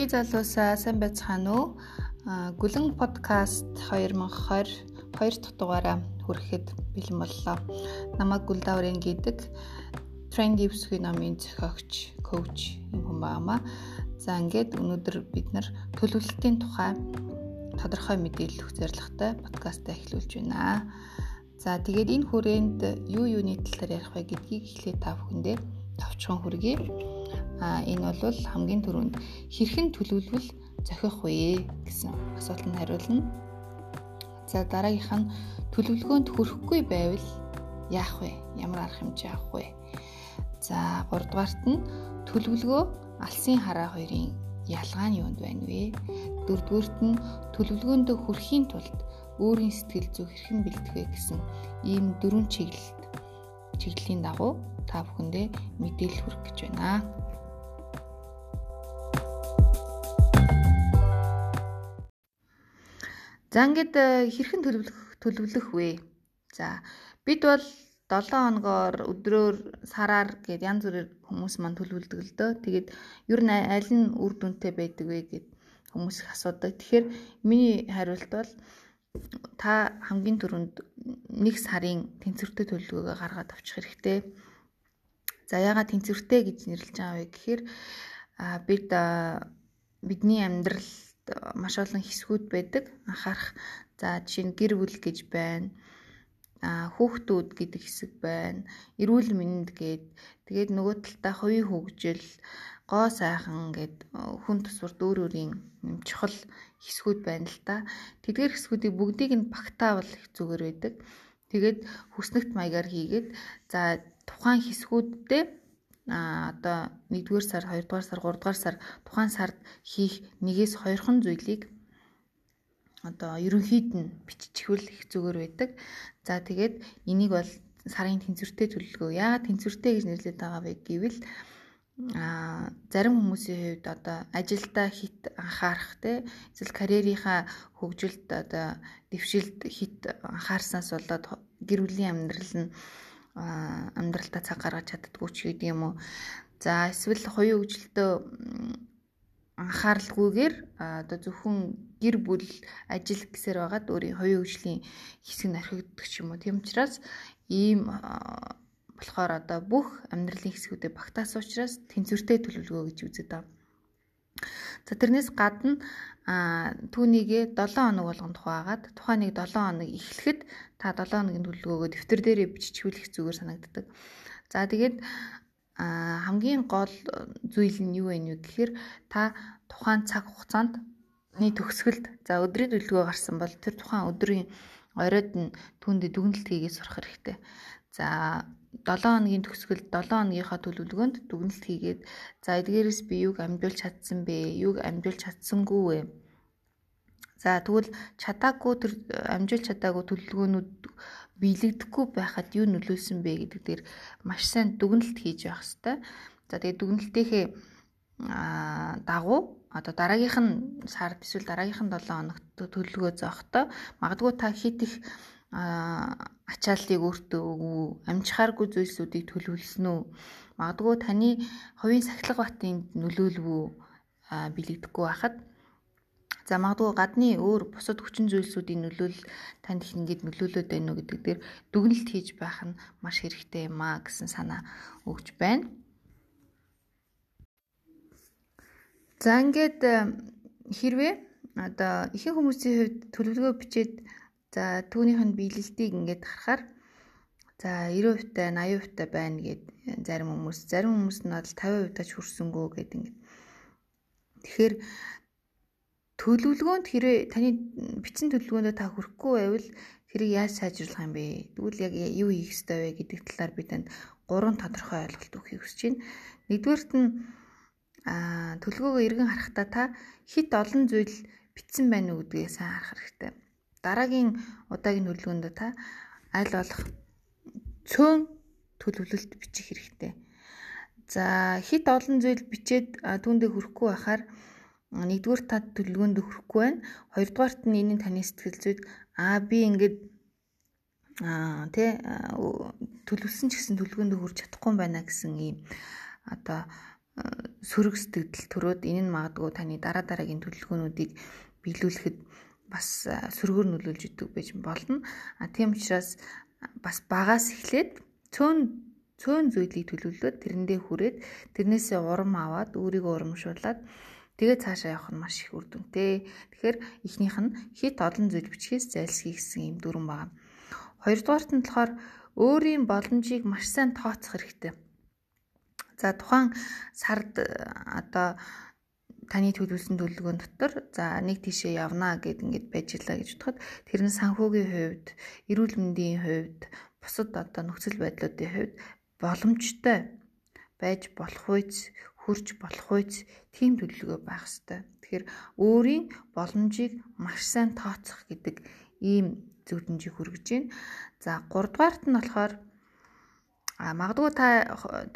Эй залуусаа сайн байцгаана уу? Гүлэн подкаст 2020 2 дахь дугаараа хүрэхэд бэлэн боллоо. Намайг Гүлдаврын гэдэг Trendy бүсгийн номын зохиогч, коуч юм хүн баамаа. За ингээд өнөөдөр бид нар төлөвлөлтийн тухай тодорхой мэдээлэл өгөх зорилготой подкастаа эхлүүлж байна. За тэгээд энэ хүрээнд юу юуны талаар ярих вэ гэдгийг эхлээд та бүхэндээ товчхон хүргэе. Энэ бол хамгийн түрүүнд хэрхэн төлөвлөвөл зохих вэ гэсэн асуултанд хариулна. За дараагийнх нь төлөвлөгөөнд хүрэхгүй байвал яах вэ? Ямар арга хэмжээ авах вэ? За 3 дугаарт нь төлөвлөгөө алсын хараа хоёрын ялгаа нь юунд байна вэ? Дөрөвдүгüрт нь төлөвлөгөөндөө хүрэхийн тулд өөрийн сэтгэл зүй хэрхэн бэлтгэх вэ гэсэн ийм дөрвөн чиглэлт чиглэлийн дагуу та бүхэндээ мэдээлэл хүргэх гэж байна. За ингээд э, хэрхэн төлөвлөх төлөвлөх вэ? За бид бол 7 хоногоор өдрөөр сараар гэд янз бүрээр хүмүүс маань төлөвлөдөг л дөө. Тэгээд ер нь аль нь үр дүнтэй байдаг вэ гэд хүмүүс их асуудаг. Тэгэхээр миний хариулт бол та хамгийн түрүүнд нэг сарын тэнцвэртэй төлөвлөгөөгөө гаргаад авчих хэрэгтэй. За яагаад тэнцвэртэй гэж нэрлэж байгаа вэ гэхээр бид бидний амьдрал маш олон хэсгүүд байдаг. Анхаарах. За жишээ нь гэр бүл гэж байна. А хүүхдүүд гэдэг хэсэг байна. Эрүүл мэнд гээд тэгээд нөгөө талдаа хувийн хөгжил, гоо сайхан гээд хүн тусварт өөр өөрийн чухал хэсгүүд байна л да. Тэдгээр хэсгүүдийг бүгдийг нь багтаавал их зүгээр байдаг. Тэгээд хүснэгт маягаар хийгээд за тухайн хэсгүүдтэй а одоо 1-р сар, 2-р сар, 3-р сар тухайн сард хийх нэгээс хоёрхан зүйлийг одоо ерөнхийд нь биччихвэл их зүгээр байдаг. За тэгээд энийг бол сарын тэнцвэртэй төлөвлөгөө. Яагаад тэнцвэртэй гэж нэрлэдэг байгаа вэ гэвэл а зарим хүмүүсийн хувьд одоо ажилдаа хит анхаарах те эсвэл карьерийнхаа хөгжилд одоо дэвшилд хит анхаарснаас болоод гэр бүлийн амьдрал нь амьдралдаа цаг гаргаж чаддгүй ч гэдэг юм уу. За эсвэл хоёрын хөгжилтөө анхааралгүйгээр одоо зөвхөн гэр бүл ажил гэсээр байгаад өөрийн хоёрын хөгжлийн хэсэг нь орхигддог ч юм уу. Тийм учраас ийм болохоор одоо бүх амьдралын хэсгүүдэд багтаасан учраас тэнцвэртэй төлөвлөгөө гэж үздэг. За тэрнээс гадна түүнийгээ 7 хоног болгон тухайгаад тухайн нэг 7 хоног эхлэхэд та 7 хоногийн төлөвлөгөөгөө дэвтэр дээрээ биччихүүлэх зүгээр санагддаг. За тэгээд хамгийн гол зүйл нь юу вэ гэхээр та тухайн цаг хугацаанд ний төгсгөлд за өдрийн төлөвлөгөө гарсан бол тэр тухайн өдрийн оройд нь түүндээ дүгнэлт хийгээд сурах хэрэгтэй. За 7 хоногийн төгсгөлд 7 хоногийнхаа төлөвлөгөөнд дүгнэлт хийгээд за эдгээрээс би юг амжуулж чадсан бэ? Юг амжуулж чадсангүй вэ? За тэгвэл чадаагүй тэр амжуулж чадаагүй төлөвлөгөөнүүд биелэгдэхгүй байхад юу нөлөөлсөн бэ гэдэг дээр маш сайн дүгнэлт хийж явах хэрэгтэй. За тэгээд дүгнэлтийнхээ дагуу одоо дараагийнх нь сард эсвэл дараагийнх нь 7 хоногт төлөвлөгөө зоохтой магадгүй та хит их ачаалтыг өөртөө өгөө амжихааргүй зүйлсүүдийг төлөвлөсөн үү магадгүй таны хувийн сахилга батын нөлөөлөв үү билэгдэхгүй байхад за магадгүй гадны өөр бусад хүчин зүйлсүүдийн нөлөөлөл танд их ингэж нөлөөлөд байна уу гэдэг дээр дүгнэлт хийж байх нь маш хэрэгтэй юм а гэсэн санаа өгч байна. За ингээд хэрвээ одоо ихэнх хүмүүсийн хувьд төлөвлөгөө бичээд За түүнийх нь биелэлтийг ингээд харахаар за 90% та 80% та байна гэд зарим хүмүүс зарим хүмүүс нь бол 50% тач хүрсэнгүү гэд ингээд. Тэгэхээр төлөвлөгөөнд хэрэг таны бичсэн төлөвлөгөөндөө та хүрэхгүй байвал тэрийг яаж сайжруулах юм бэ? Тэгвэл яг юу хийх ёстой вэ гэдэг талаар би танд гурван тодорхой ойлголт өгөхийг хүсэж байна. Нэгдүгээрт нь аа төлөвлөгөөгөө эргэн харахтаа та хит олон зүйл бичсэн байна уу гэдгээ сайн харах хэрэгтэй дараагийн удаагийн төлөвлөгөөнд та аль болох цөөн төлөвлөлт бичих хэрэгтэй. За хит олон зүйл бичээд түүндээ хүрэхгүй байхаар нэгдүгээр та төлөвлөгөөнд хүрэхгүй байна. Хоёрдугаарт нь энэний таны сэтгэл зүйд аа би ингээд аа тэ төлөвлөсөн ч гэсэн төлөвлөгөөнд хүрч чадахгүй байна гэсэн ийм одоо сөрөг сэтгэл төрөөд энэ нь магадгүй таны дараа дараагийн төлөвлөгөөнүүдийг биелүүлэхэд бас сөргөөр нөлөөлж идэг байж болно. А тийм учраас бас багаас эхлээд цөөн цөөн зүйлийг төлөвлөөд тэрэндээ хүрээд тэрнээсээ урам аваад өөрийгөө урамшуулад тэгээд цаашаа явах нь маш их үр дүнтэй. Тэгэхээр эхнийх нь хит олон зүйл бичгээс зайлсхий гэсэн юм дүрэн байна. Хоёрдугаарт нь болохоор өөрийн боломжийг маш сайн тооцох хэрэгтэй. За тухайн сард одоо таны төлөвлөсөн төлөвлөгөөн дотор за нэг тийшээ явнаа гэд ингээд байж илаа гэж бодоход тэр нь санхүүгийн хувьд, эрүүл мэндийн хувьд, бусад одоо нөхцөл байдлуудын хувьд боломжтой байж болох үйц хурж болох үйц тийм төлөвлөгөө байх ёстой. Тэгэхээр өөрийн боломжийг маш сайн тооцох гэдэг ийм зөвлөмжийг хүргэж байна. За 3 дугаарт нь болохоор а магадгүй та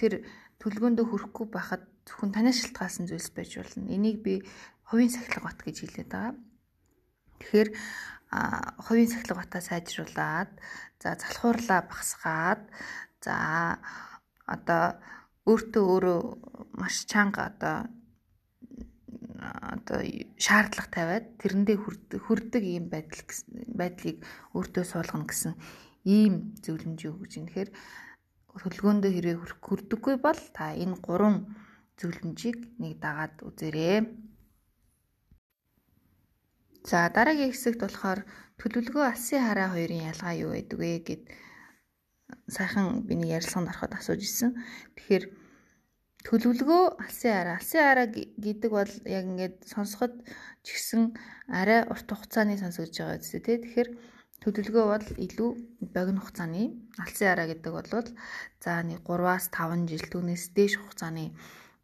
тэр төлөвлөгөөндөө хүрэхгүй байхад зөвхөн танаас шалтгаалсан зүйлс байж болно. Энийг би хувийн сахилга бат гэж хэлээд байгаа. Тэгэхээр хувийн сахилга батаа сайжруулад за залхуурлаа багсгаад За одоо өөртөө өөрөө маш чанга одоо одоо шаардлага тавиад тэрэндээ хүрдэг ийм байдал байдлыг өөртөө суулгана гэсэн ийм зөвлөмж өгж юм. Тэгэхээр төлгөөндөө хэрэг хүрдэггүй бол та энэ гурван зөвлөмжийг нэг дагаад үзээрэй. За дараагийн хэсэгт болохоор төлөвлөгөө алсын хараа хоёрын ялгаа юу байдаг вэ гэд сайхан би нэг ярилцлаганд ороход асууж исэн. Тэгэхээр төлөвлөгөө алсын араа. Алсын араа гэдэг бол яг ингээд сонсоход ч гэсэн арай урт хугацааны сонсогдож байгаа үстэй тий. Тэгэхээр төлөвлөгөө бол илүү богино хугацааны алсын араа гэдэг бол за нэг 3-аас 5 жил түүнээс дээш хугацааны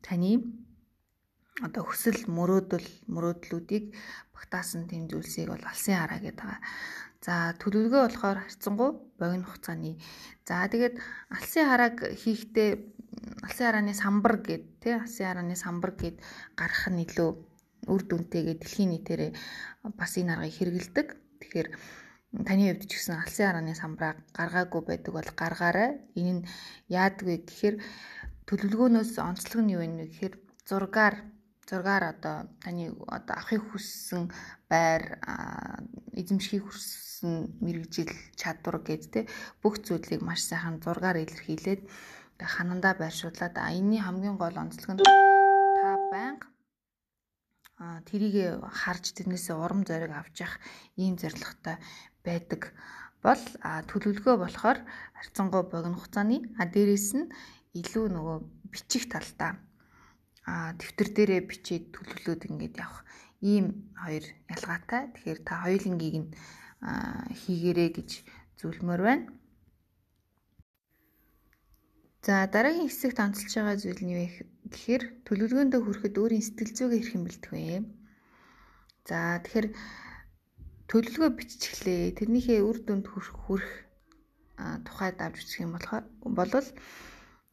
таны одоо хүсэл мөрөөдөл мөрөөдлүүдийг багтаасан тэм зүйлсийг бол алсын араа гэдэг байгаа. За төлөвлөгөө болохоор харьцангуй богино хугацааны. За тэгээд алсын харааг хийхдээ алсын харааны самбар гэд тий алсын харааны самбар гэд гарах нь илүү үр дүнтэйгээ дэлхийн нийтээрээ бас энэ аргыг хэрэгэлдэг. Тэгэхээр таны хувьд ч гэсэн алсын харааны самбараа гаргаагүй байдаг бол гаргаарай. Энэ нь яадгүй гэхээр төлөвлөгөөнөөс онцлог нь юу вэ? Гэхээр зургаар зургаар одоо таны одоо авахыг хүссэн байр эзэмшихийг хүссэн мэрэгжил чадвар гэд те бүх зүйлийг маш сайхан зургаар илэрхийлээд ханандаа байршуулад а энэний хамгийн гол онцлог нь та байнга тэрийг харж тэрнээсээ урам зориг авч явах ийм зорилготой байдаг. Бол төлөвлөгөө болохоор харьцангуй богино хугацааны а дээрэс нь илүү нөгөө бичих талдаа а дэвтэр дээрээ бичээд төлөвлөөд ингээд явах ийм хоёр ялгаатай. Тэгэхээр та хоёулангийг нь хийгэрээ гэж зөвлөмөр байна. За дараагийн хэсэгт онцолж байгаа зүйл нь юу гэхээр төлөвлөгөөндөө хүрэхэд өөрийн сэтгэл зүйгээ хэрхэн бэлдэх вэ? За тэгэхээр төлөвлөгөө биччихлээ. Тэрнийхээ үр дүнд хүрэх тухайд авч үзэх юм болохоор болвол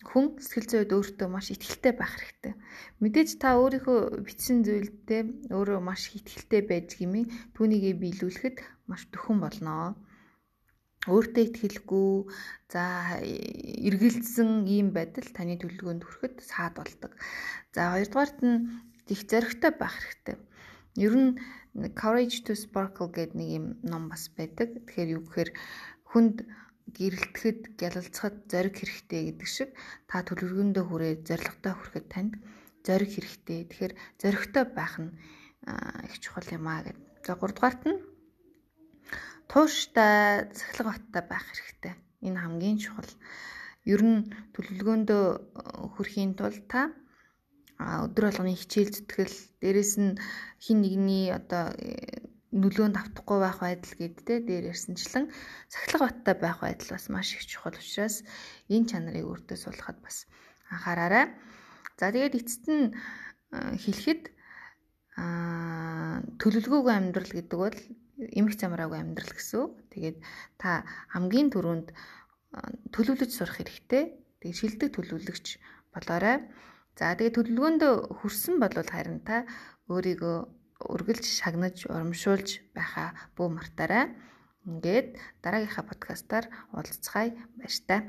хүн сэтгэл зүйд өөртөө маш ихтгэлтэй байх хэрэгтэй. Мэдээж та өөрийнхөө бичсэн зүйлдээ өөрөө маш ихтгэлтэй байж гэмийн түүнийгээ биелүүлэхэд маш дөхөн болно. Өөртөө итгэлгүй за эргэлзсэн ийм байдал таны төлөвлөгөөнд хүрэхэд саад болдог. За хоёрдугаарт нь их зоригтой байх хэрэгтэй. Ер нь Courage to Sparkle гэдэг нэг юм ном бас байдаг. Тэгэхээр юу гэхээр хүнд гэрэлтэхэд гялалцахад зориг хэрэгтэй гэдэг шиг та төлөвлөгөөндөө хүрээд зорилготой хүрэхэд танд зориг хэрэгтэй. Тэгэхээр зоригтой байх нь их чухал юм аа гэд. За 3 дугаарт нь тууштай цахилга баттай байх хэрэгтэй. Энэ хамгийн чухал. Ер нь төлөвлөгөөндөө хүрэхийн тулд та өдөр болгоны хичээл зүтгэл дээрэс нь хин нэгний одоо нөлөөнд автахгүй байх байдал гэдтэй дээр ярьсанчлан сахилга баттай байх байдал бас маш их чухал учраас энэ чанарыг өөртөө суулгахад бас анхаараарай. За тэгээд эцэст нь хэлэхэд төлөвлөгөөгүй амьдрал гэдэг бол эмх замраагүй амьдрал гэсэн. Тэгээд та хамгийн түрүүнд төлөвлөж сурах хэрэгтэй. Тэгээд шилдэг төлөвлөгч болоорой. За тэгээд төлөвлөгөөндөө хүрсэн бол харин та өөрийгөө үргэлж шагнаж урамшуулж байхаа бүү мартаарай. Ингээд дараагийнхаа подкастаар уулзцгаая баяр таа.